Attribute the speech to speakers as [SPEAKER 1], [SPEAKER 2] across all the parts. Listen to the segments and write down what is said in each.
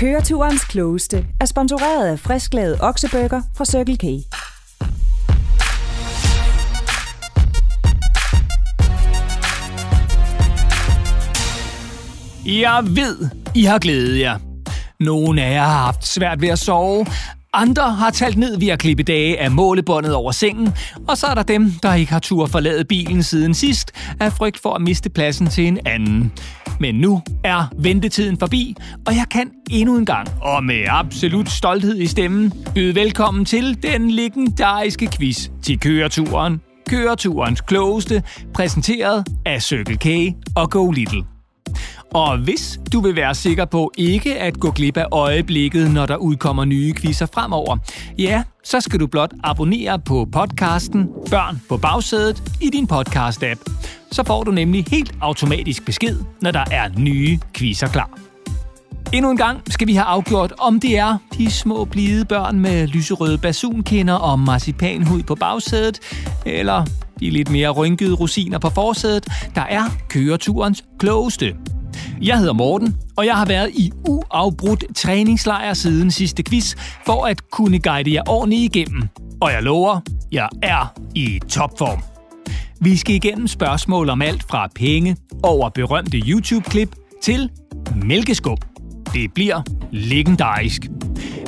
[SPEAKER 1] Køreturens klogeste er sponsoreret af frisklavet oksebøger fra Circle K.
[SPEAKER 2] Jeg ved, I har glædet jer. Nogle af jer har haft svært ved at sove, andre har talt ned ved at klippe dage af målebåndet over sengen, og så er der dem, der ikke har tur forlade bilen siden sidst, af frygt for at miste pladsen til en anden. Men nu er ventetiden forbi, og jeg kan endnu en gang, og med absolut stolthed i stemmen, byde velkommen til den legendariske quiz til køreturen. Køreturens klogeste, præsenteret af Circle K og Go Little. Og hvis du vil være sikker på ikke at gå glip af øjeblikket, når der udkommer nye quizzer fremover, ja, så skal du blot abonnere på podcasten Børn på bagsædet i din podcast-app. Så får du nemlig helt automatisk besked, når der er nye quizzer klar. Endnu en gang skal vi have afgjort, om det er de små blide børn med lyserøde basunkinder og marcipanhud på bagsædet, eller de lidt mere rynkede rosiner på forsædet, der er køreturens klogeste. Jeg hedder Morten, og jeg har været i uafbrudt træningslejr siden sidste quiz, for at kunne guide jer ordentligt igennem. Og jeg lover, jeg er i topform. Vi skal igennem spørgsmål om alt fra penge over berømte YouTube-klip til mælkeskub. Det bliver legendarisk.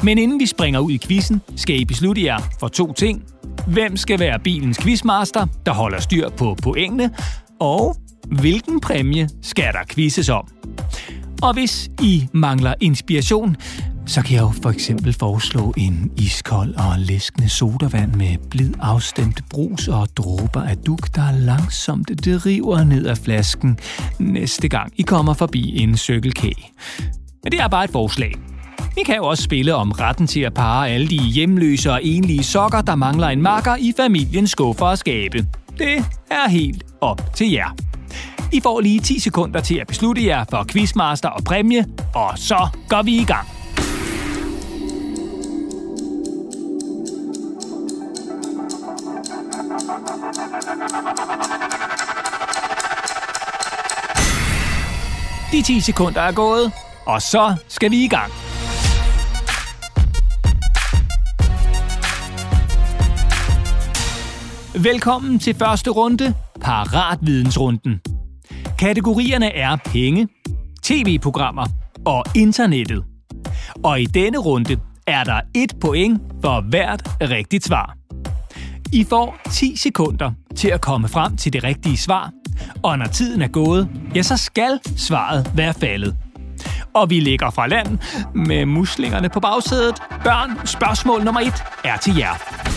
[SPEAKER 2] Men inden vi springer ud i quizzen, skal I beslutte jer for to ting. Hvem skal være bilens quizmaster, der holder styr på pointene? Og hvilken præmie skal der quizzes om? Og hvis I mangler inspiration, så kan jeg jo for eksempel foreslå en iskold og læskende sodavand med blid afstemt brus og dråber af duk, der langsomt driver ned af flasken næste gang I kommer forbi en cykelkage. Men det er bare et forslag. Vi kan jo også spille om retten til at parre alle de hjemløse og enlige sokker, der mangler en makker i familiens skuffer og skabe. Det er helt op til jer. I får lige 10 sekunder til at beslutte jer for quizmaster og præmie, og så går vi i gang. De 10 sekunder er gået, og så skal vi i gang. Velkommen til første runde, Paratvidensrunden. Kategorierne er penge, tv-programmer og internettet. Og i denne runde er der et point for hvert rigtigt svar. I får 10 sekunder til at komme frem til det rigtige svar, og når tiden er gået, ja, så skal svaret være faldet. Og vi ligger fra land med muslingerne på bagsædet. Børn, spørgsmål nummer 1 er til jer.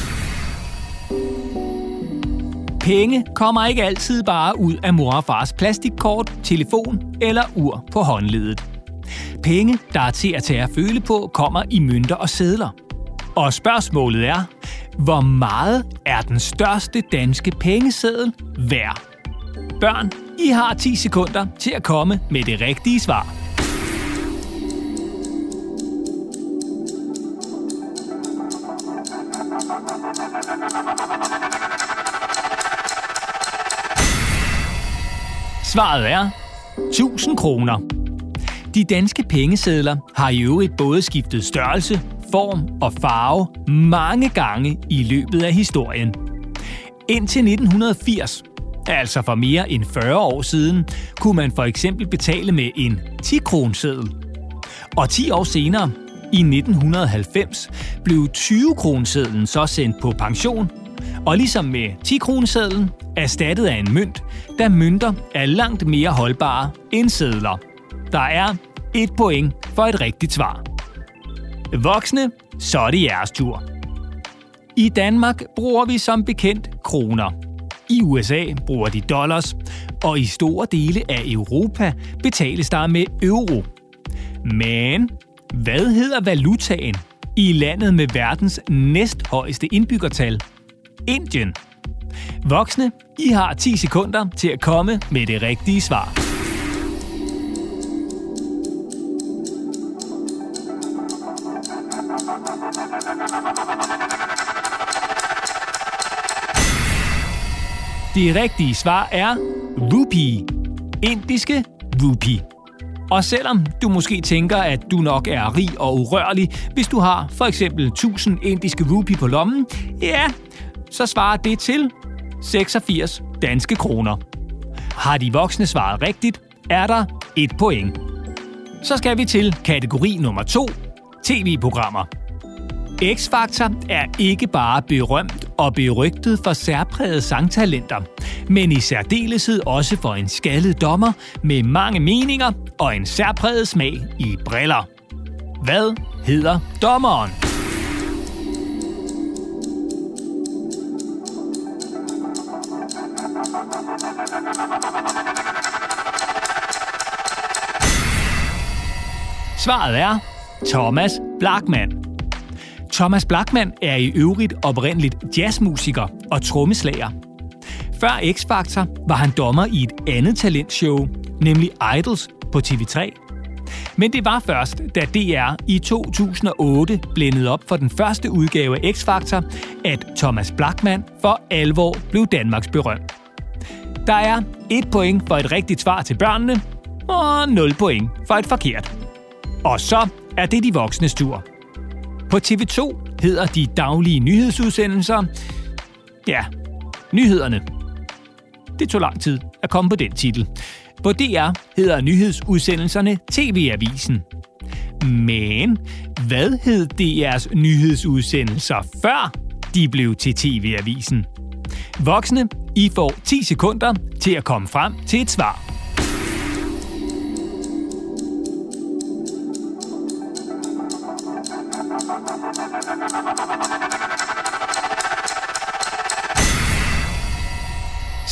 [SPEAKER 2] Penge kommer ikke altid bare ud af mor og fars plastikkort, telefon eller ur på håndledet. Penge, der er til at tage at føle på, kommer i mønter og sedler. Og spørgsmålet er, hvor meget er den største danske pengeseddel værd? Børn, I har 10 sekunder til at komme med det rigtige svar. Svaret er 1000 kroner. De danske pengesedler har i øvrigt både skiftet størrelse, form og farve mange gange i løbet af historien. Indtil 1980, altså for mere end 40 år siden, kunne man for eksempel betale med en 10 kronseddel. Og 10 år senere, i 1990, blev 20 kronsedlen så sendt på pension og ligesom med 10 kronesedlen, erstattet af en mønt, da mønter er langt mere holdbare end sedler. Der er et point for et rigtigt svar. Voksne, så er det jeres tur. I Danmark bruger vi som bekendt kroner. I USA bruger de dollars, og i store dele af Europa betales der med euro. Men hvad hedder valutaen i landet med verdens næsthøjeste indbyggertal – Indien. Voksne, I har 10 sekunder til at komme med det rigtige svar. Det rigtige svar er rupee. Indiske rupee. Og selvom du måske tænker, at du nok er rig og urørlig, hvis du har for eksempel 1000 indiske rupee på lommen, ja, så svarer det til 86 danske kroner. Har de voksne svaret rigtigt, er der et point. Så skal vi til kategori nummer 2, tv-programmer. X-Factor er ikke bare berømt og berygtet for særpræget sangtalenter, men i særdeleshed også for en skaldet dommer med mange meninger og en særpræget smag i briller. Hvad hedder dommeren? Svaret er Thomas Blackman. Thomas Blackman er i øvrigt oprindeligt jazzmusiker og trommeslager. Før X-Factor var han dommer i et andet talentshow, nemlig Idols på TV3. Men det var først, da DR i 2008 blændede op for den første udgave af X-Factor, at Thomas Blackman for alvor blev Danmarks berømt. Der er et point for et rigtigt svar til børnene, og 0 point for et forkert. Og så er det de voksnes tur. På TV2 hedder de daglige nyhedsudsendelser... Ja, nyhederne. Det tog lang tid at komme på den titel. På DR hedder nyhedsudsendelserne TV-avisen. Men hvad hed DR's nyhedsudsendelser før de blev til TV-avisen? Voksne, I får 10 sekunder til at komme frem til et svar.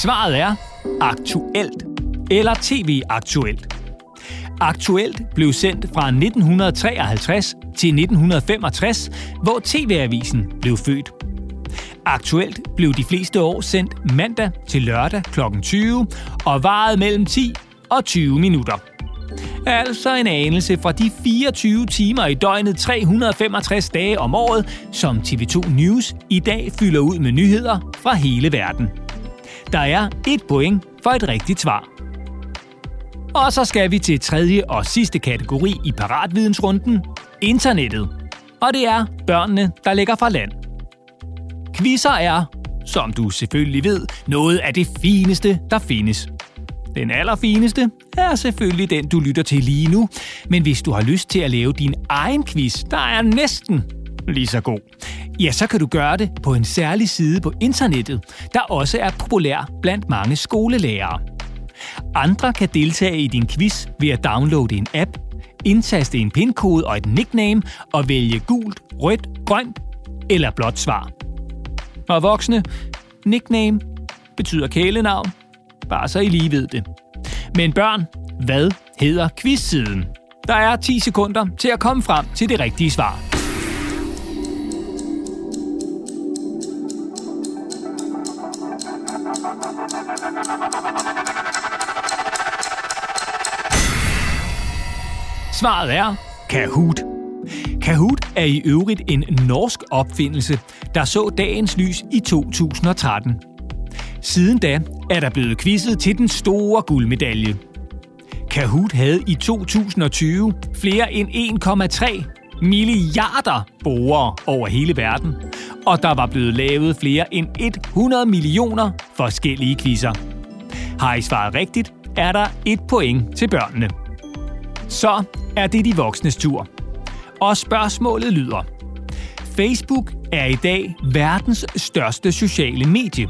[SPEAKER 2] Svaret er aktuelt eller TV Aktuelt. Aktuelt blev sendt fra 1953 til 1965, hvor TV-avisen blev født. Aktuelt blev de fleste år sendt mandag til lørdag kl. 20 og varede mellem 10 og 20 minutter. Altså en anelse fra de 24 timer i døgnet 365 dage om året, som TV2 News i dag fylder ud med nyheder fra hele verden. Der er et point for et rigtigt svar. Og så skal vi til tredje og sidste kategori i paratvidensrunden, internettet. Og det er børnene, der ligger fra land. Quizzer er, som du selvfølgelig ved, noget af det fineste, der findes. Den allerfineste er selvfølgelig den, du lytter til lige nu. Men hvis du har lyst til at lave din egen quiz, der er næsten lige så god, ja, så kan du gøre det på en særlig side på internettet, der også er populær blandt mange skolelærere. Andre kan deltage i din quiz ved at downloade en app, indtaste en pindkode og et nickname og vælge gult, rødt, grønt eller blåt svar. Og voksne, nickname betyder kælenavn, bare så I lige ved det. Men børn, hvad hedder quizsiden? Der er 10 sekunder til at komme frem til det rigtige svar. Svaret er Kahoot. Kahoot er i øvrigt en norsk opfindelse, der så dagens lys i 2013. Siden da er der blevet quizet til den store guldmedalje. Kahoot havde i 2020 flere end 1,3 milliarder brugere over hele verden, og der var blevet lavet flere end 100 millioner forskellige quizzer. Har I svaret rigtigt, er der et point til børnene. Så er det de voksnes tur. Og spørgsmålet lyder. Facebook er i dag verdens største sociale medie.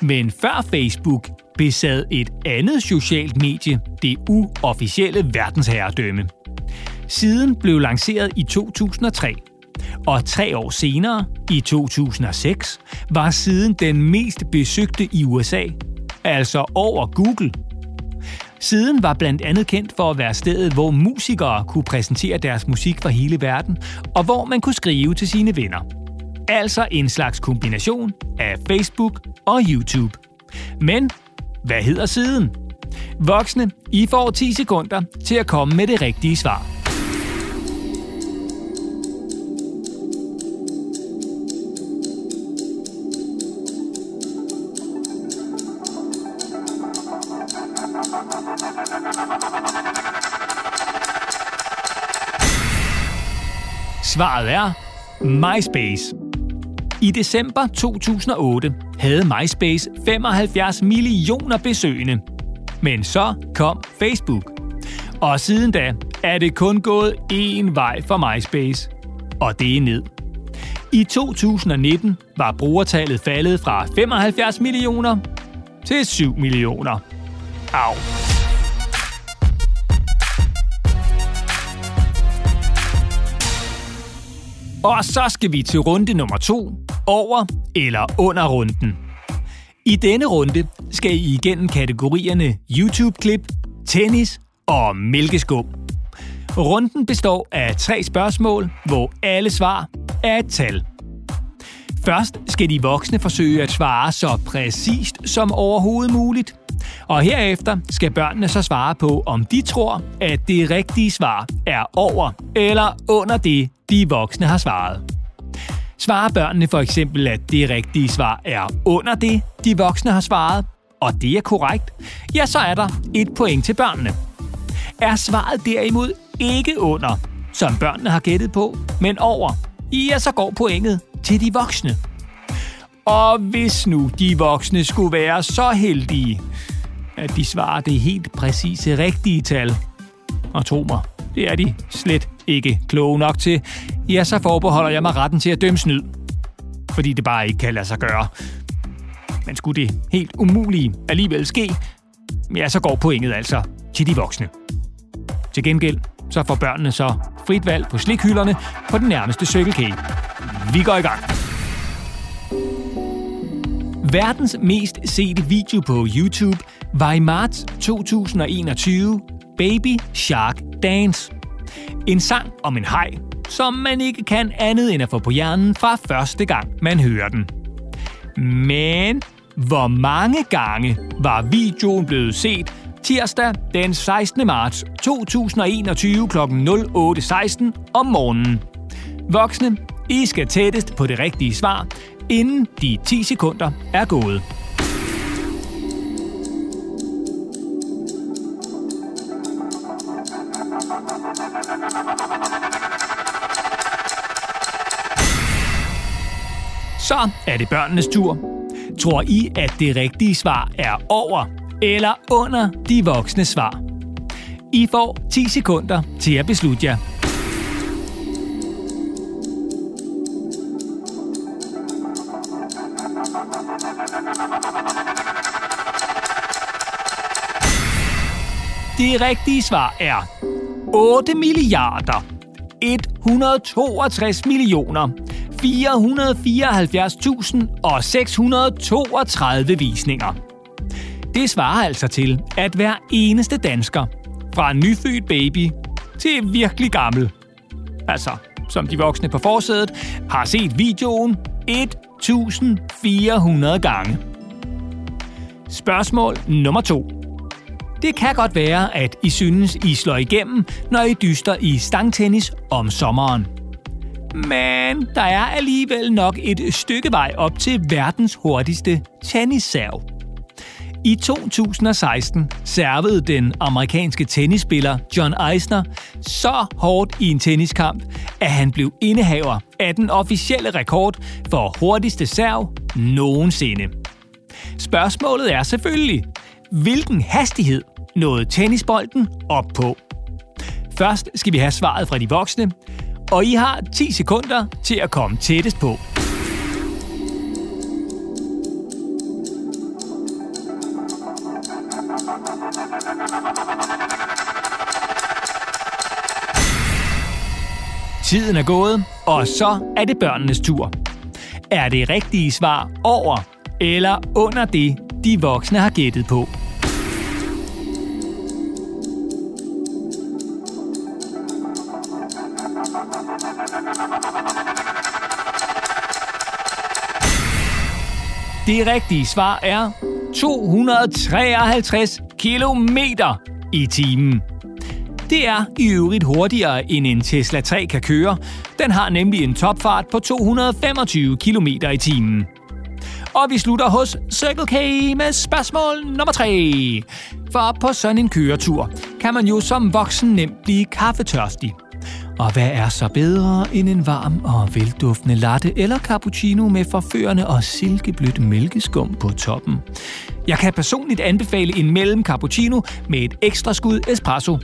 [SPEAKER 2] Men før Facebook besad et andet socialt medie det uofficielle verdensherredømme. Siden blev lanceret i 2003, og tre år senere, i 2006, var siden den mest besøgte i USA, altså over Google Siden var blandt andet kendt for at være stedet, hvor musikere kunne præsentere deres musik for hele verden, og hvor man kunne skrive til sine venner. Altså en slags kombination af Facebook og YouTube. Men hvad hedder siden? Voksne, I får 10 sekunder til at komme med det rigtige svar. Svaret er MySpace. I december 2008 havde MySpace 75 millioner besøgende. Men så kom Facebook. Og siden da er det kun gået én vej for MySpace. Og det er ned. I 2019 var brugertallet faldet fra 75 millioner til 7 millioner. Au. Og så skal vi til runde nummer to, over eller under runden. I denne runde skal I igennem kategorierne YouTube-klip, tennis og mælkeskum. Runden består af tre spørgsmål, hvor alle svar er et tal. Først skal de voksne forsøge at svare så præcist som overhovedet muligt. Og herefter skal børnene så svare på, om de tror, at det rigtige svar er over eller under det, de voksne har svaret. Svarer børnene for eksempel, at det rigtige svar er under det, de voksne har svaret, og det er korrekt, ja, så er der et point til børnene. Er svaret derimod ikke under, som børnene har gættet på, men over, ja, så går pointet til de voksne. Og hvis nu de voksne skulle være så heldige, at de svarer det helt præcise rigtige tal, og tro mig, det er de slet ikke kloge nok til, ja, så forbeholder jeg mig retten til at dømme snyd. Fordi det bare ikke kan lade sig gøre. Men skulle det helt umulige alligevel ske, ja, så går pointet altså til de voksne. Til gengæld så får børnene så frit valg på slikhylderne på den nærmeste Circle Vi går i gang. Verdens mest sete video på YouTube var i marts 2021 Baby Shark Dance. En sang om en hej, som man ikke kan andet end at få på hjernen fra første gang, man hører den. Men hvor mange gange var videoen blevet set tirsdag den 16. marts 2021 kl. 08.16 om morgenen? Voksne, I skal tættest på det rigtige svar, inden de 10 sekunder er gået. Så er det børnenes tur. Tror I, at det rigtige svar er over eller under de voksne svar? I får 10 sekunder til at beslutte jer. Det rigtige svar er 8 milliarder 162 millioner 474.000 og 632 visninger. Det svarer altså til, at hver eneste dansker, fra en nyfødt baby til virkelig gammel, altså som de voksne på forsædet, har set videoen 1400 gange. Spørgsmål nummer 2. Det kan godt være, at I synes, I slår igennem, når I dyster i stangtennis om sommeren. Men der er alligevel nok et stykke vej op til verdens hurtigste tennisserv. I 2016 servede den amerikanske tennisspiller John Eisner så hårdt i en tenniskamp, at han blev indehaver af den officielle rekord for hurtigste serv nogensinde. Spørgsmålet er selvfølgelig, hvilken hastighed nåede tennisbolden op på? Først skal vi have svaret fra de voksne, og I har 10 sekunder til at komme tættest på. Tiden er gået, og så er det børnenes tur. Er det rigtige svar over eller under det, de voksne har gættet på? Det rigtige svar er 253 km i timen. Det er i øvrigt hurtigere end en Tesla 3 kan køre. Den har nemlig en topfart på 225 km i timen. Og vi slutter hos Circle K med spørgsmål nummer 3. For på sådan en køretur kan man jo som voksen nemt blive kaffetørstig. Og hvad er så bedre end en varm og velduftende latte eller cappuccino med forførende og silkeblødt mælkeskum på toppen? Jeg kan personligt anbefale en mellem cappuccino med et ekstra skud espresso.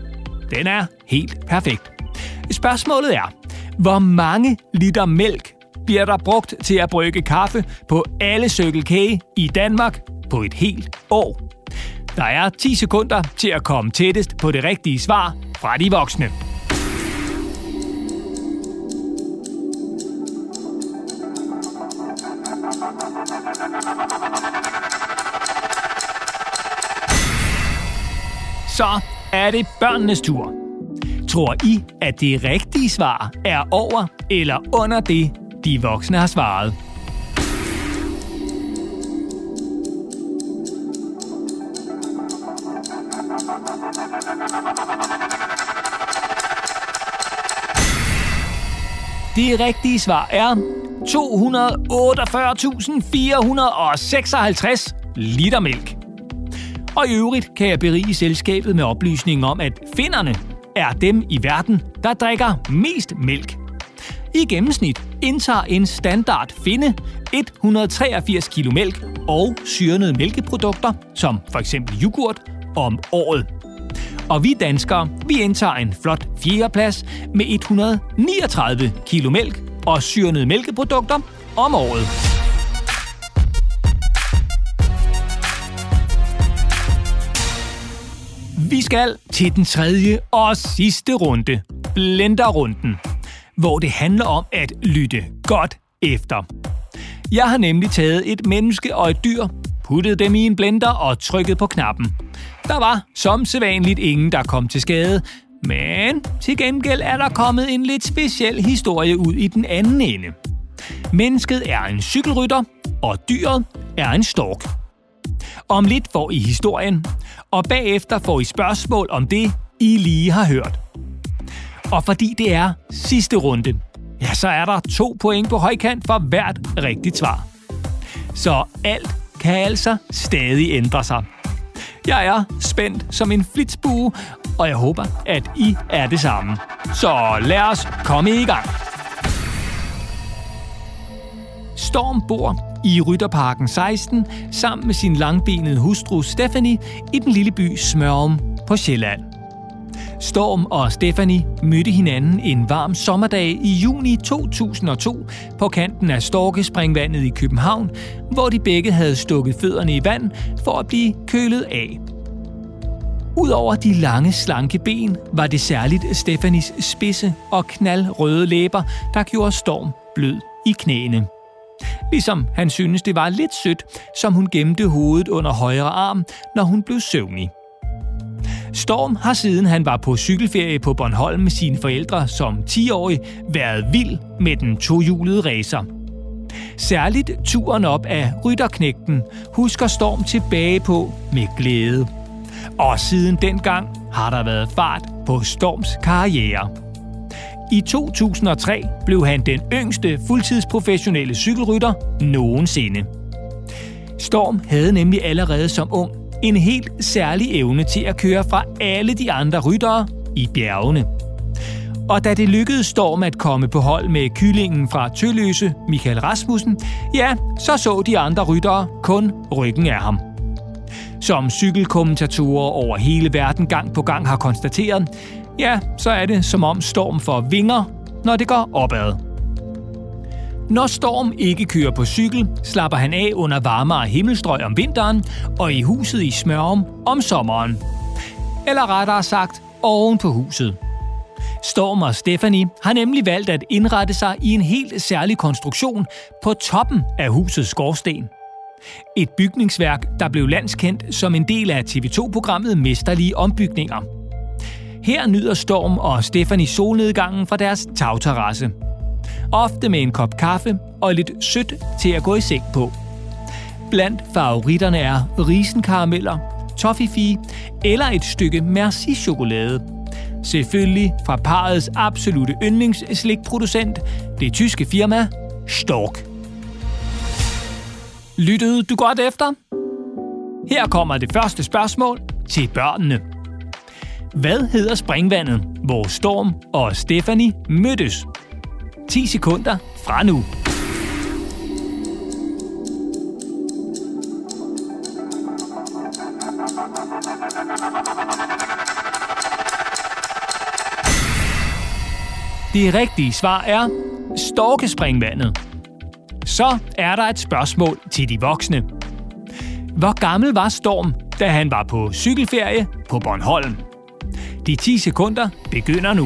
[SPEAKER 2] Den er helt perfekt. Spørgsmålet er, hvor mange liter mælk bliver der brugt til at brygge kaffe på alle Circle K i Danmark på et helt år? Der er 10 sekunder til at komme tættest på det rigtige svar fra de voksne. Så er det børnenes tur. Tror I, at det rigtige svar er over eller under det, de voksne har svaret? Det rigtige svar er 248.456 liter mælk. Og i øvrigt kan jeg berige selskabet med oplysningen om, at finderne er dem i verden, der drikker mest mælk. I gennemsnit indtager en standard finde 183 kg mælk og syrnede mælkeprodukter, som for eksempel yoghurt, om året. Og vi danskere, vi indtager en flot fjerdeplads med 139 kg mælk og syrnede mælkeprodukter om året. Vi skal til den tredje og sidste runde, blenderrunden, hvor det handler om at lytte godt efter. Jeg har nemlig taget et menneske og et dyr, puttet dem i en blender og trykket på knappen. Der var som sædvanligt ingen, der kom til skade, men til gengæld er der kommet en lidt speciel historie ud i den anden ende. Mennesket er en cykelrytter, og dyret er en stork. Om lidt får I historien, og bagefter får I spørgsmål om det, I lige har hørt. Og fordi det er sidste runde, ja, så er der to point på højkant for hvert rigtigt svar. Så alt kan altså stadig ændre sig. Jeg er spændt som en flitsbue, og jeg håber, at I er det samme. Så lad os komme i gang. Storm bor i Rytterparken 16 sammen med sin langbenede hustru Stephanie i den lille by Smørum på Sjælland. Storm og Stephanie mødte hinanden en varm sommerdag i juni 2002 på kanten af Storkespringvandet i København, hvor de begge havde stukket fødderne i vand for at blive kølet af. Udover de lange, slanke ben, var det særligt Stefanis spidse og knaldrøde læber, der gjorde Storm blød i knæene. Ligesom han synes, det var lidt sødt, som hun gemte hovedet under højre arm, når hun blev søvnig. Storm har siden han var på cykelferie på Bornholm med sine forældre som 10-årig været vild med den tohjulede racer. Særligt turen op af Rytterknægten husker Storm tilbage på med glæde. Og siden dengang har der været fart på Storms karriere. I 2003 blev han den yngste fuldtidsprofessionelle cykelrytter nogensinde. Storm havde nemlig allerede som ung en helt særlig evne til at køre fra alle de andre ryttere i bjergene. Og da det lykkedes Storm at komme på hold med kyllingen fra Tølløse, Michael Rasmussen, ja, så så de andre ryttere kun ryggen af ham. Som cykelkommentatorer over hele verden gang på gang har konstateret, ja, så er det som om Storm får vinger, når det går opad. Når Storm ikke kører på cykel, slapper han af under varmere himmelstrøg om vinteren og i huset i Smørum om sommeren. Eller rettere sagt, oven på huset. Storm og Stephanie har nemlig valgt at indrette sig i en helt særlig konstruktion på toppen af husets skorsten. Et bygningsværk, der blev landskendt som en del af TV2-programmet Mesterlige Ombygninger. Her nyder Storm og Stephanie solnedgangen fra deres tagterrasse – ofte med en kop kaffe og lidt sødt til at gå i seng på. Blandt favoritterne er risenkarameller, toffifee eller et stykke merci-chokolade. Selvfølgelig fra parets absolute yndlingsslikproducent, det tyske firma Stork. Lyttede du godt efter? Her kommer det første spørgsmål til børnene. Hvad hedder springvandet, hvor Storm og Stephanie mødtes? 10 sekunder fra nu. Det rigtige svar er Storkespringvandet. Så er der et spørgsmål til de voksne. Hvor gammel var Storm, da han var på cykelferie på Bornholm? De 10 sekunder begynder nu.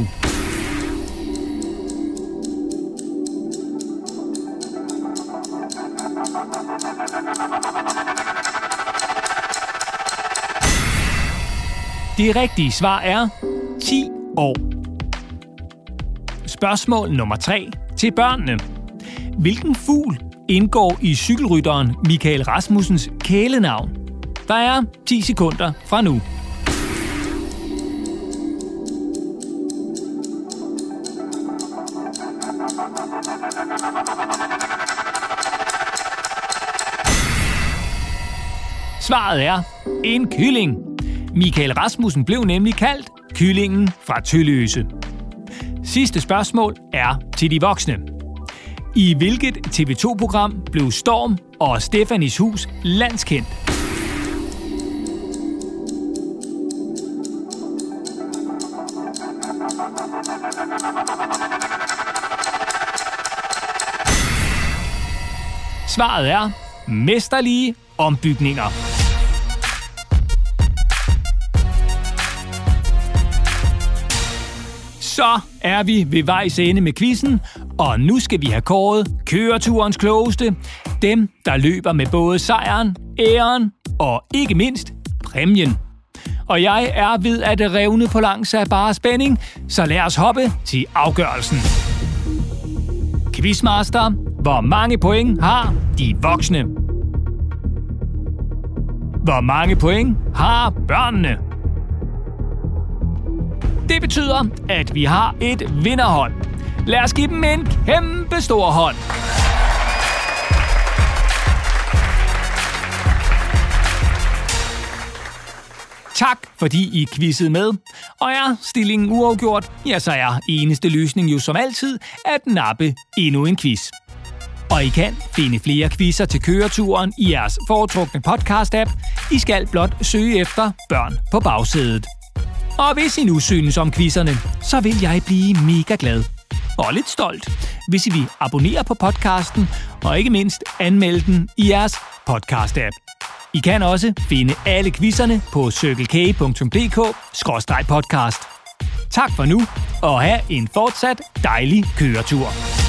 [SPEAKER 2] Det rigtige svar er 10 år. Spørgsmål nummer 3 til børnene. Hvilken fugl indgår i cykelrytteren Michael Rasmussens kælenavn? Der er 10 sekunder fra nu. Svaret er en kylling. Michael Rasmussen blev nemlig kaldt kyllingen fra Tølløse. Sidste spørgsmål er til de voksne. I hvilket TV2-program blev Storm og Stefanis hus landskendt? Svaret er mesterlige ombygninger. Så er vi ved vejs ende med quizzen, og nu skal vi have kåret køreturens klogeste. Dem, der løber med både sejren, æren og ikke mindst præmien. Og jeg er ved at revne på langs af bare spænding, så lad os hoppe til afgørelsen. Quizmaster, hvor mange point har de voksne? Hvor mange point har børnene? Det betyder, at vi har et vinderhold. Lad os give dem en kæmpe stor hånd. Tak, fordi I quizzede med. Og er stillingen uafgjort, ja, så er eneste løsning jo som altid at nappe endnu en quiz. Og I kan finde flere quizzer til køreturen i jeres foretrukne podcast-app. I skal blot søge efter børn på bagsædet. Og hvis I nu synes om quizzerne, så vil jeg blive mega glad og lidt stolt, hvis I vil abonnere på podcasten og ikke mindst anmelde den i jeres podcast-app. I kan også finde alle quizzerne på circlek.dk-podcast. Tak for nu, og have en fortsat dejlig køretur.